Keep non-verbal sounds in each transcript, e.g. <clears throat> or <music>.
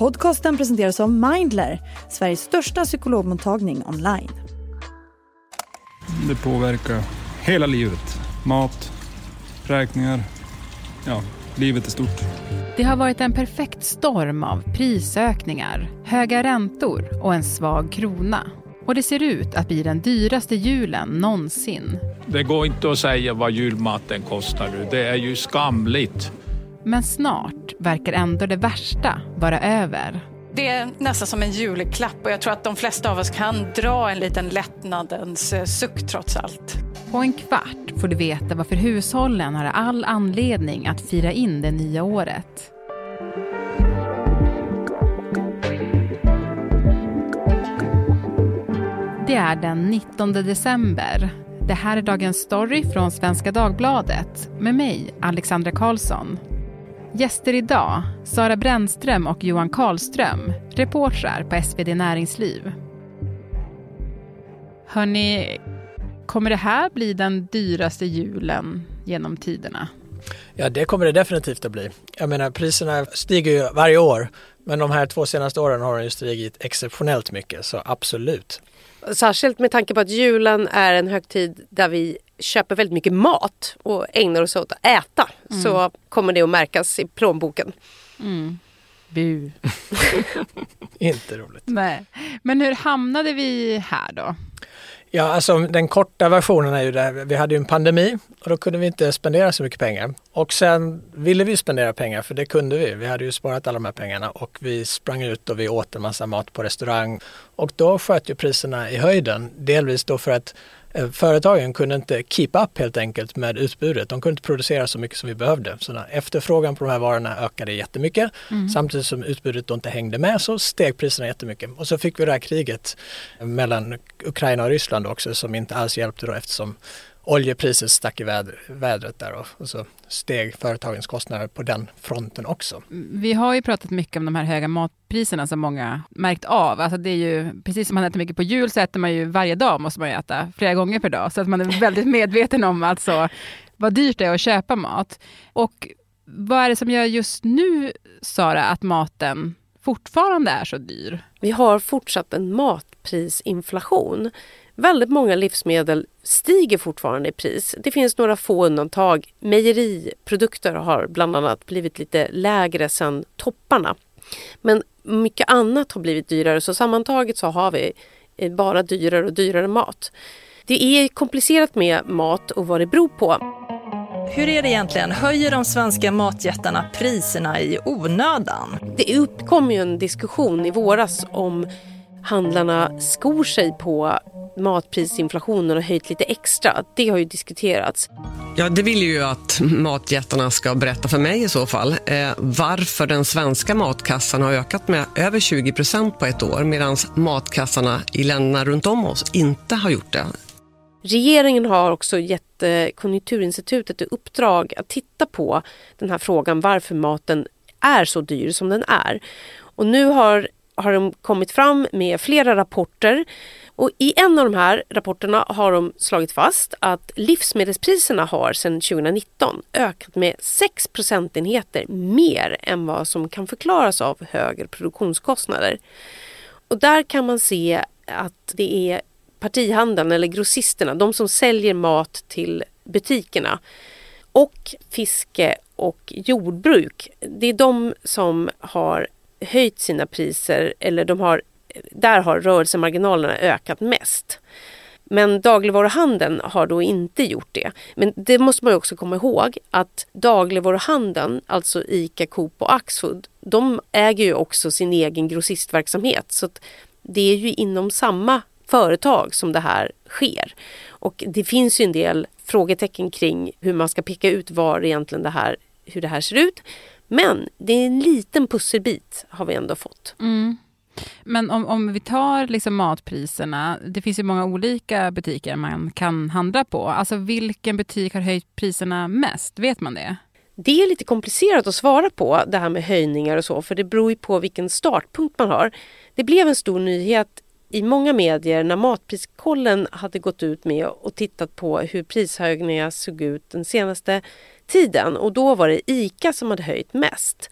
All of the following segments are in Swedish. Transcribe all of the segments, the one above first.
Podcasten presenteras av Mindler, Sveriges största psykologmottagning online. Det påverkar hela livet. Mat, räkningar, ja, livet är stort. Det har varit en perfekt storm av prisökningar, höga räntor och en svag krona. Och det ser ut att bli den dyraste julen någonsin. Det går inte att säga vad julmaten kostar nu. Det är ju skamligt. Men snart verkar ändå det värsta vara över. Det är nästan som en julklapp och jag tror att de flesta av oss kan dra en liten lättnadens eh, suck trots allt. På en kvart får du veta varför hushållen har all anledning att fira in det nya året. Det är den 19 december. Det här är dagens story från Svenska Dagbladet med mig, Alexandra Karlsson. Gäster idag, Sara Brännström och Johan Karlström, reportrar på SvD Näringsliv. Hörni, kommer det här bli den dyraste julen genom tiderna? Ja, det kommer det definitivt att bli. Jag menar, priserna stiger ju varje år, men de här två senaste åren har de ju stigit exceptionellt mycket, så absolut. Särskilt med tanke på att julen är en högtid där vi köper väldigt mycket mat och ägnar oss åt att äta mm. så kommer det att märkas i plånboken. Mm. Bu. <laughs> Inte roligt. Nej. Men hur hamnade vi här då? Ja, alltså den korta versionen är ju det vi hade ju en pandemi och då kunde vi inte spendera så mycket pengar. Och sen ville vi spendera pengar för det kunde vi. Vi hade ju sparat alla de här pengarna och vi sprang ut och vi åt en massa mat på restaurang. Och då sköt ju priserna i höjden. Delvis då för att företagen kunde inte keep up helt enkelt med utbudet. De kunde inte producera så mycket som vi behövde. Så när efterfrågan på de här varorna ökade jättemycket. Mm. Samtidigt som utbudet då inte hängde med så steg priserna jättemycket. Och så fick vi det här kriget mellan Ukraina och Ryssland också som inte alls hjälpte då eftersom oljepriset stack i vädret där och, så steg företagens kostnader på den fronten också. Vi har ju pratat mycket om de här höga matpriserna som många märkt av. Alltså det är ju, precis som man äter mycket på jul så äter man ju varje dag måste man ju äta flera gånger per dag. Så att man är väldigt <laughs> medveten om alltså vad dyrt det är att köpa mat. Och vad är det som gör just nu, Sara, att maten fortfarande är så dyr? Vi har fortsatt en matprisinflation. Väldigt många livsmedel stiger fortfarande i pris. Det finns några få undantag. Mejeriprodukter har bland annat blivit lite lägre sedan topparna. Men mycket annat har blivit dyrare så sammantaget så har vi eh, bara dyrare och dyrare mat. Det är komplicerat med mat och vad det beror på. Hur är det egentligen? Höjer de svenska matjättarna priserna i onödan? Det uppkom ju en diskussion i våras om handlarna skor sig på matprisinflationen och höjt lite extra. Det har ju diskuterats. Ja, det vill ju att matjättarna ska berätta för mig i så fall eh, varför den svenska matkassan har ökat med över 20 procent på ett år medan matkassarna i länderna runt om oss inte har gjort det. Regeringen har också gett eh, Konjunkturinstitutet i uppdrag att titta på den här frågan varför maten är så dyr som den är. Och nu har, har de kommit fram med flera rapporter och I en av de här rapporterna har de slagit fast att livsmedelspriserna har sedan 2019 ökat med 6 procentenheter mer än vad som kan förklaras av högre produktionskostnader. Och där kan man se att det är partihandeln eller grossisterna, de som säljer mat till butikerna och fiske och jordbruk. Det är de som har höjt sina priser eller de har där har rörelsemarginalerna ökat mest. Men dagligvaruhandeln har då inte gjort det. Men det måste man också komma ihåg att dagligvaruhandeln, alltså ICA, Coop och Axfood, de äger ju också sin egen grossistverksamhet. Så det är ju inom samma företag som det här sker. Och det finns ju en del frågetecken kring hur man ska peka ut var egentligen det här, hur det här ser ut. Men det är en liten pusselbit har vi ändå fått. Mm. Men om, om vi tar liksom matpriserna, det finns ju många olika butiker man kan handla på. Alltså vilken butik har höjt priserna mest? Vet man det? Det är lite komplicerat att svara på det här med höjningar och så, för det beror ju på vilken startpunkt man har. Det blev en stor nyhet i många medier när Matpriskollen hade gått ut med och tittat på hur prishöjningar såg ut den senaste tiden och då var det ICA som hade höjt mest.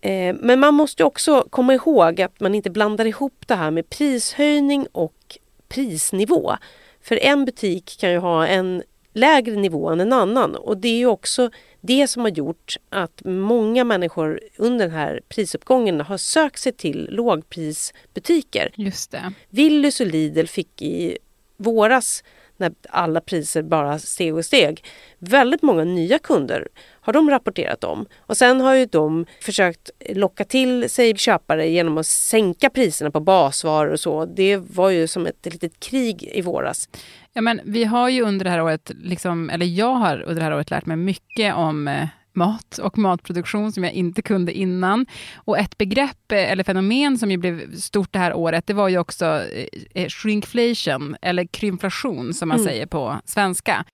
Eh, men man måste också komma ihåg att man inte blandar ihop det här med prishöjning och prisnivå. För en butik kan ju ha en lägre nivå än en annan och det är ju också det som har gjort att många människor under den här prisuppgången har sökt sig till lågprisbutiker. Just det. Willys och Lidl fick i våras när alla priser bara steg och steg. Väldigt många nya kunder har de rapporterat om. Och sen har ju de försökt locka till sig köpare genom att sänka priserna på basvaror och så. Det var ju som ett litet krig i våras. Ja, men vi har ju under det här året, liksom, eller jag har under det här året lärt mig mycket om eh, mat och matproduktion som jag inte kunde innan. Och ett begrepp eh, eller fenomen som ju blev stort det här året, det var ju också eh, eh, shrinkflation, eller krympflation som man Mm. säger på svenska.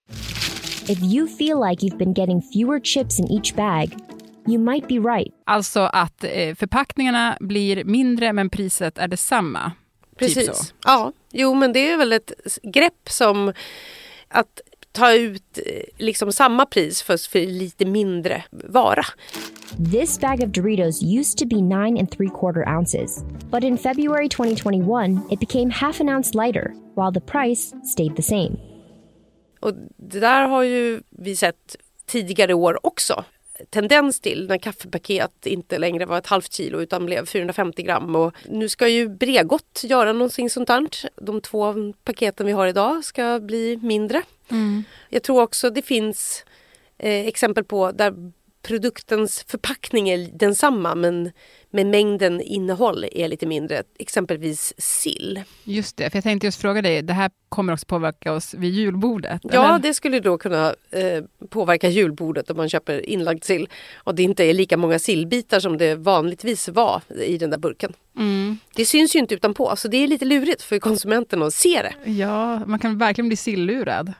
If you feel like you've been getting fewer chips in each bag, you might be right. Alltså att förpackningarna blir mindre men priset är detsamma. Typ Precis. så. Ja, jo men det är väl ett grepp som att ta ut eh, liksom samma pris för, för lite mindre vara. This bag of Doritos used to be nine and three quarter ounces, but in February 2021, it became half an ounce lighter, while the price stayed the same. Och det där har ju vi sett tidigare år också. Tendens till när kaffepaket inte längre var ett halvt kilo utan blev 450 gram. Och nu ska ju Bregott göra någonting sånt här. De två paketen vi har idag ska bli mindre. Jag tror också det finns eh, exempel på där produktens förpackning är densamma men, men mängden innehåll är lite mindre. Exempelvis sill. Just det, för jag tänkte just fråga dig, det här kommer också påverka oss vid julbordet? Ja, eller? det skulle då kunna eh, påverka julbordet om man köper inlagd sill och det inte är lika många sillbitar som det vanligtvis var i den där burken. Mm. Det syns ju inte utanpå så det är lite lurigt för konsumenten att se det. Ja, man kan verkligen bli sillurad.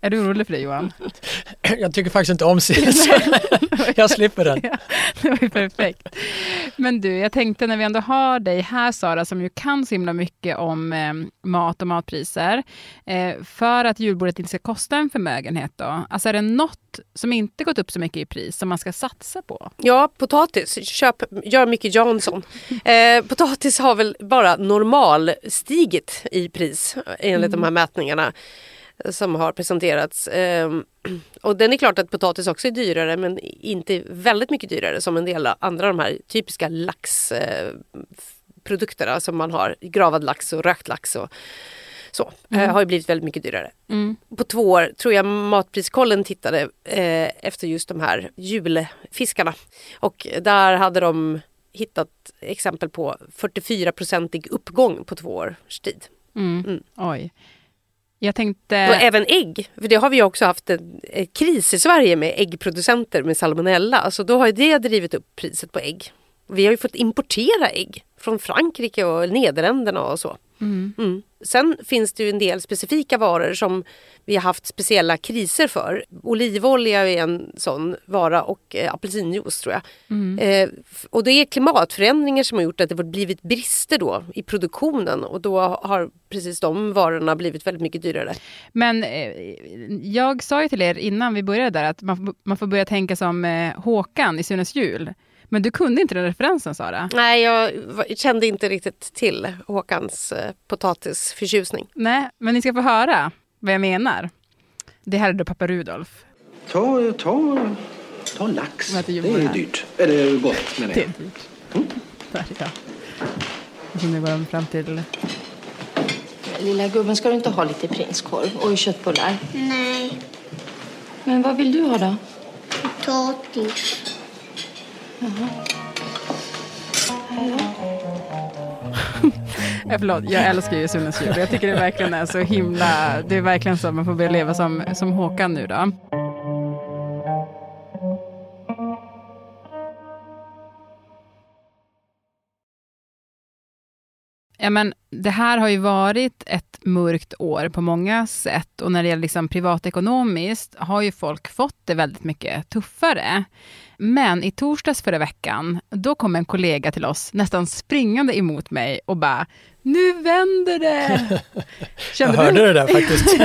Är du orolig för det Johan? <clears throat> Jag tycker faktiskt inte om sill så jag slipper den. Ja, det var ju perfekt. Men du, jag tänkte när vi ändå har dig här Sara, som ju kan så himla mycket om eh, mat och matpriser, eh, för att julbordet inte ska kosta en förmögenhet då. Alltså är det något som inte gått upp så mycket i pris som man ska satsa på? Ja, potatis. Köp, gör mycket Jansson. <laughs> Eh, potatis har väl bara normal stigit i pris enligt de här mätningarna som har presenterats. Eh, och den är klart att potatis också är dyrare men inte väldigt mycket dyrare som en del andra de här typiska laxprodukterna som man har. Gravad lax och rökt lax och så. Eh, har ju blivit väldigt mycket dyrare Mm. på två år tror jag Matpriskollen tittade eh, efter just de här julfiskarna. Och där hade de hittat exempel på 44-procentig uppgång på två års tid. Mm. Mm. Oj. Jag tänkte... Och även ägg, för det har vi ju också haft en, en kris i Sverige med äggproducenter med salmonella. Alltså då har ju det drivit upp priset på ägg. Vi har ju fått importera ägg från Frankrike och Nederländerna och så. Mm. Mm. Sen finns det ju en del specifika varor som vi har haft speciella kriser för. Olivolja är en sån vara och eh, apelsinjuice tror jag. Mm. Eh, och det är klimatförändringar som har gjort att det har blivit brister då i produktionen och då har precis de varorna blivit väldigt mycket dyrare. Men eh, jag sa ju till er innan vi började där att man, får- man får börja tänka som eh, Håkan i Sunes jul. Men du kunde inte den referensen Sara? Nej, jag kände inte riktigt till Håkans eh, potatisförtjusning. Nej, men ni ska få höra vad jag menar. Det här är då pappa Rudolf. Ta, ta, ta lax. Det är här? dyrt. Eller gott menar Det jag. är dyrt. Där, ja. Och så nu går de fram till... Lilla gubben, ska du inte ha lite prinskorv och köttbullar? Nej, Men vad vill du ha då? potatis. Eh, förlåt, jag älskar ju Sunes jul. Jag tycker det verkligen är så himla... Det är verkligen så att man får börja leva som, som Håkan nu då. Ja, men det här har ju varit ett mörkt år på många sätt och när det gäller liksom privatekonomiskt har ju folk fått det väldigt mycket tuffare. Men i torsdags förra veckan, då kom en kollega till oss nästan springande emot mig och bara nu vänder det! <laughs> Jag hörde det där faktiskt.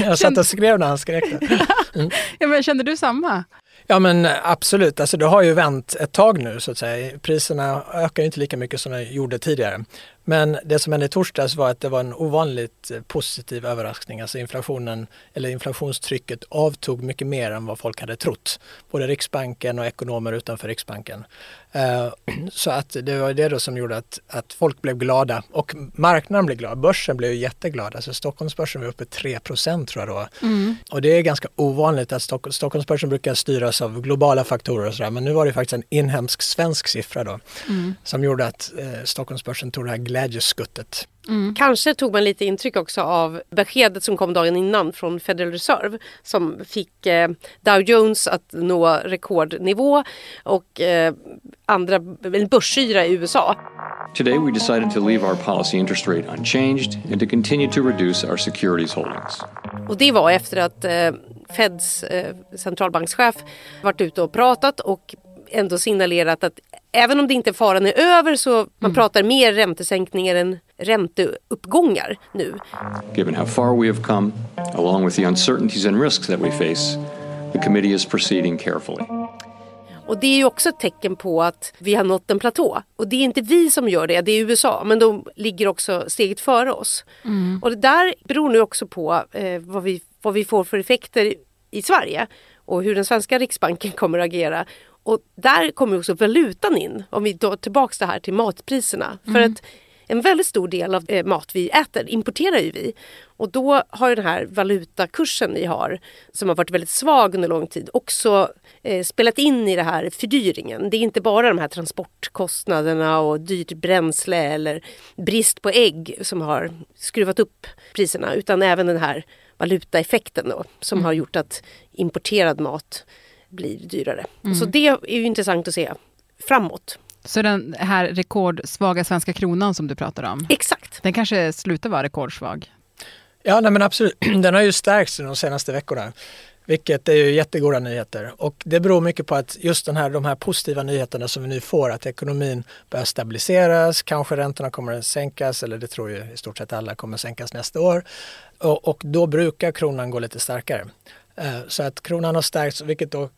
<laughs> jag satt och skrev när han skrek det. <laughs> Ja, men kände du samma? Ja men eh, absolut, alltså det har ju vänt ett tag nu så att säga. Priserna ökar ju inte lika mycket som de gjorde tidigare. Men det som hände i torsdags var att det var en ovanligt eh, positiv överraskning. Alltså inflationen, eller inflationstrycket avtog mycket mer än vad folk hade trott. Både Riksbanken och ekonomer utanför Riksbanken. Eh, <clears throat> så att det var det då som gjorde att, att folk blev glada och marknaden blev glad. Börsen blev jätteglad. Alltså Stockholmsbörsen var uppe 3 tror jag då. Mm. Och det är ganska ovanligt att Stock Stockholmsbörsen brukar styras av globala faktorer och sådär. Men nu var det faktiskt en inhemsk svensk siffra då Mm. som gjorde att eh, Stockholmsbörsen tog det här glädjeskuttet. Kanske tog man lite intryck också av beskedet som kom dagen innan från Federal Reserve som fick eh, Dow Jones att nå rekordnivå och eh, andra börsyra i USA. Today, we decided to leave our policy interest rate unchanged and to continue to reduce our securities holdings. Och det var efter att eh, Feds eh, centralbankschef varit ute och pratat och ändå signalerat att även om det inte faran är över så man pratar mer räntesänkningar än ränteuppgångar nu. Given how far we have come, along with the uncertainties and risks that we face, the committee is proceeding carefully. Och det är ju också ett tecken på att vi har nått en platå. Och det är inte vi som gör det, det är USA. Men de ligger också steget före oss. Mm. Och det där beror nu också på eh, vad, vi, vad vi får för effekter i Sverige. Och hur den svenska riksbanken kommer att agera. Och där kommer också valutan in. Om vi tar tillbaka det här till matpriserna. För Mm. att en väldigt stor del av eh, mat vi äter importerar ju vi. Och då har ju den här valutakursen vi har, som har varit väldigt svag under lång tid, också eh, spelat in i det här fördyringen. Det är inte bara de här transportkostnaderna och dyrt bränsle eller brist på ägg som har skruvat upp priserna, utan även den här valutaeffekten då, som Mm. har gjort att importerad mat blir dyrare. Mm. Så det är ju intressant att se framåt. Så den här rekordsvaga svenska kronan som du pratar om, Exakt. den kanske slutar vara rekordsvag? Ja, nej, men absolut. <clears throat> Den har ju stärkts de senaste veckorna. Vilket är ju jättegoda nyheter. Och det beror mycket på att just den här, de här positiva nyheterna som vi nu får, att ekonomin börjar stabiliseras, kanske räntorna kommer att sänkas, eller det tror ju i stort sett alla kommer att sänkas nästa år. Och, och då brukar kronan gå lite starkare. Eh, Så att kronan har stärkts, vilket då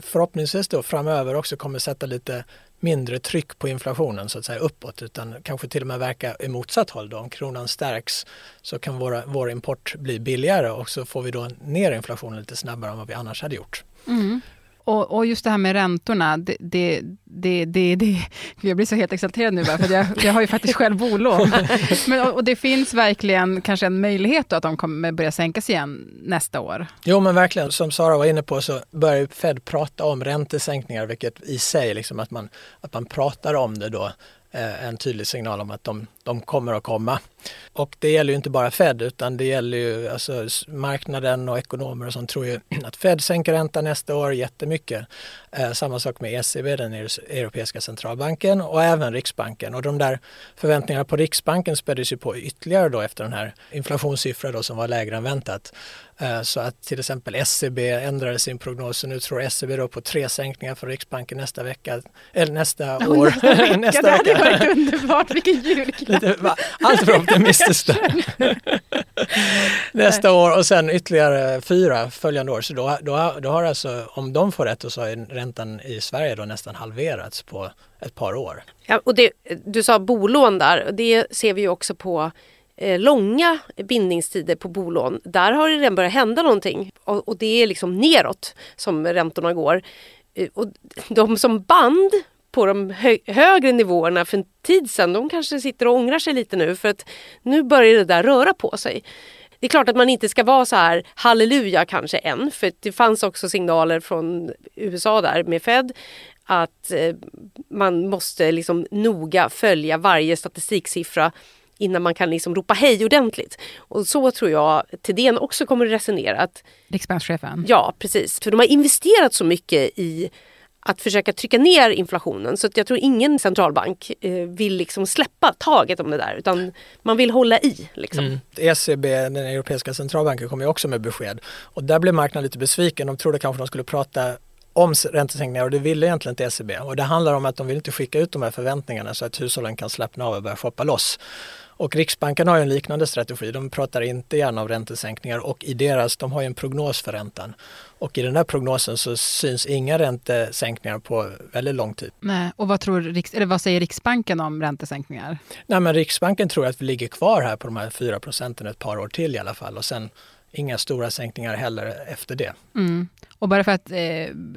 förhoppningsvis då framöver också kommer sätta lite mindre tryck på inflationen så att säga uppåt utan kanske till och med verka i motsatt håll. Då. Om kronan stärks så kan våra, vår import bli billigare och så får vi då ner inflationen lite snabbare än vad vi annars hade gjort. Mm. Och, och just det här med räntorna, det, det, det, det, det, jag blir så helt exalterad nu bara, för jag, jag har ju faktiskt själv bolån. Men, och, det finns verkligen kanske en möjlighet då att de kommer börja sänkas igen nästa år. Jo men verkligen, som Sara var inne på så börjar Fed prata om räntesänkningar vilket i sig liksom att man, att man pratar om det då eh, Eh, en tydlig signal om att de, de kommer att komma. Och det gäller ju inte bara Fed utan det gäller ju alltså marknaden och ekonomer och sånt tror ju <clears throat> att Fed sänker räntan nästa år jättemycket. Eh, samma sak med ECB, den europeiska centralbanken och även Riksbanken. Och de där förväntningarna på Riksbanken späddes ju på ytterligare då efter den här inflationssiffran då som var lägre än väntat. Eh, Så att till exempel SCB ändrade sin prognos och nu tror SCB då på tre sänkningar för Riksbanken nästa vecka, eller nästa år. Nästa vecka, <laughs> det hade varit underbart, vilken julklapp! Allt för optimistiskt. <laughs> Nästa år och sen ytterligare fyra följande år. Så då, då, då har alltså, om de får rätt, så har räntan i Sverige då nästan halverats på ett par år. Ja, och det, du sa bolån där och det ser vi ju också på eh, långa bindningstider på bolån. Där har det redan börjat hända någonting och, och det är liksom neråt som räntorna går. Eh, och <laughs> de som band på de hö högre nivåerna för en tid sedan, de kanske sitter och ångrar sig lite nu för att nu börjar det där röra på sig. Det är klart att man inte ska vara så här halleluja kanske än, för det fanns också signaler från USA där med Fed att eh, man måste liksom noga följa varje statistiksiffra innan man kan liksom ropa hej ordentligt. Och så tror jag Thedéen också kommer att resonera. Att, Riksbankschefen? Ja, precis. För de har investerat så mycket i att försöka trycka ner inflationen. Så att jag tror ingen centralbank eh, vill liksom släppa taget om det där utan man vill hålla i. Liksom. Mm. ECB, den europeiska centralbanken, kom ju också med besked. Och där blev marknaden lite besviken. De trodde kanske de skulle prata om räntesänkningar och det ville egentligen inte ECB. Och det handlar om att de vill inte skicka ut de här förväntningarna så att hushållen kan slappna av och börja shoppa loss. Och Riksbanken har en liknande strategi. De pratar inte gärna om räntesänkningar och i deras, de har ju en prognos för räntan. Och i den här prognosen så syns inga räntesänkningar på väldigt lång tid. Nej, och vad, tror, eller vad säger Riksbanken om räntesänkningar? Nej, men Riksbanken tror att vi ligger kvar här på de här 4 procenten ett par år till i alla fall och sen inga stora sänkningar heller efter det. Mm. Och bara för att, eh,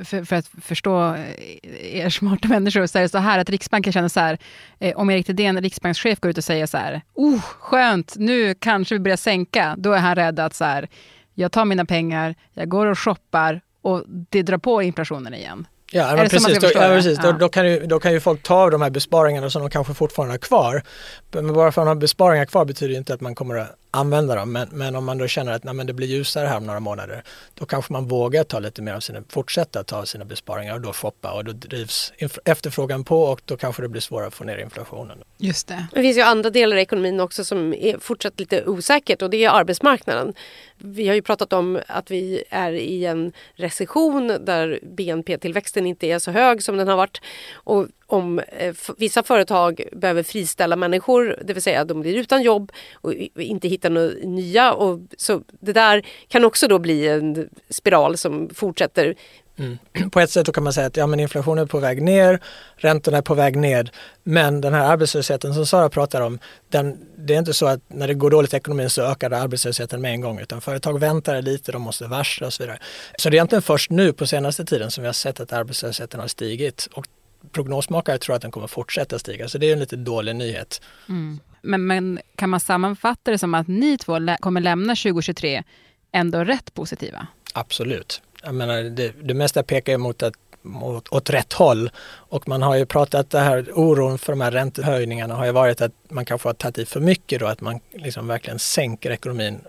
för, för, att förstå eh, er smarta människor så är det så här att Riksbanken känner så här, eh, om Erik Thedéen, riksbankschef, går ut och säger så här, oh, skönt, nu kanske vi börjar sänka, då är han rädd att så här, jag tar mina pengar, jag går och shoppar och det drar på inflationen igen. Ja, men precis. Då, ja, precis. Ja. Då, då, kan ju, då kan ju folk ta av de här besparingarna som de kanske fortfarande har kvar. Men bara för att man har besparingar kvar betyder inte att man kommer att använda dem. Men, men om man då känner att nej, men det blir ljusare här om några månader, då kanske man vågar ta lite mer av sina, fortsätta ta sina besparingar och då shoppa och då drivs efterfrågan på och då kanske det blir svårare att få ner inflationen. Just det. Det finns ju andra delar i ekonomin också som är fortsatt lite osäkert och det är arbetsmarknaden. Vi har ju pratat om att vi är i en recession där BNP-tillväxten inte är så hög som den har varit. Och om eh, vissa företag behöver friställa människor, det vill säga de blir utan jobb och inte hittar några nya. Och så det där kan också då bli en spiral som fortsätter. Mm. <clears throat> På ett sätt kan man säga att ja, men inflationen är på väg ner, räntorna är på väg ned. Men den här arbetslösheten som Sara pratar om, den, det är inte så att när det går dåligt i ekonomin så ökar arbetslösheten med en gång utan företag väntar lite, de måste varsla och så vidare. Så det är egentligen först nu på senaste tiden som vi har sett att arbetslösheten har stigit och prognosmakare tror att den kommer fortsätta stiga, så det är en lite dålig nyhet. Mm. Men, men, kan man sammanfatta det som att ni två lä kommer lämna 2023 ändå rätt positiva? Absolut. Jag menar, det, det mesta pekar mot att åt, åt rätt håll. Och man har ju pratat, det här oron för de här räntehöjningarna har ju varit att man kanske har tagit i för mycket då, att man liksom verkligen sänker ekonomin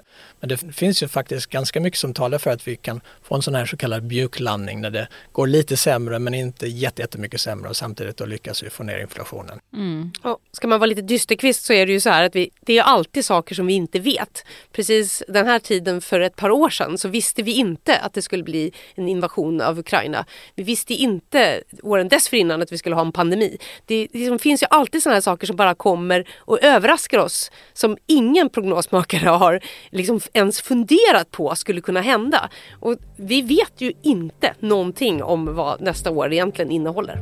men det finns ju faktiskt ganska mycket som talar för att vi kan få en sån här så kallad mjuklandning när det går lite sämre men inte jättemycket sämre och samtidigt då lyckas vi få ner inflationen. Mm. Och ska man vara lite dysterkvist så är det ju så här att vi, det är alltid saker som vi inte vet. Precis den här tiden för ett par år sedan så visste vi inte att det skulle bli en invasion av Ukraina. Vi visste inte åren dessförinnan att vi skulle ha en pandemi. Det, det finns ju alltid sådana här saker som bara kommer och överraskar oss som ingen prognosmakare har liksom ens funderat på skulle kunna hända. Och vi vet ju inte någonting om vad nästa år egentligen innehåller.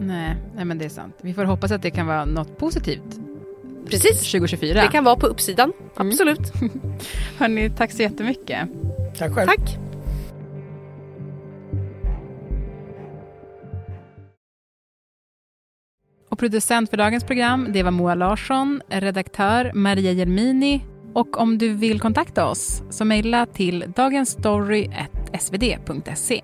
Nej, nej men det är sant. Vi får hoppas att det kan vara något positivt. Precis. 2024. Det kan vara på uppsidan, mm. absolut. <laughs> Hörni, tack så jättemycket. Tack själv. Tack. Producent för dagens program, det var Moa Larsson, redaktör Maria Jelmini och om du vill kontakta oss så mejla till dagensstory.svd.se.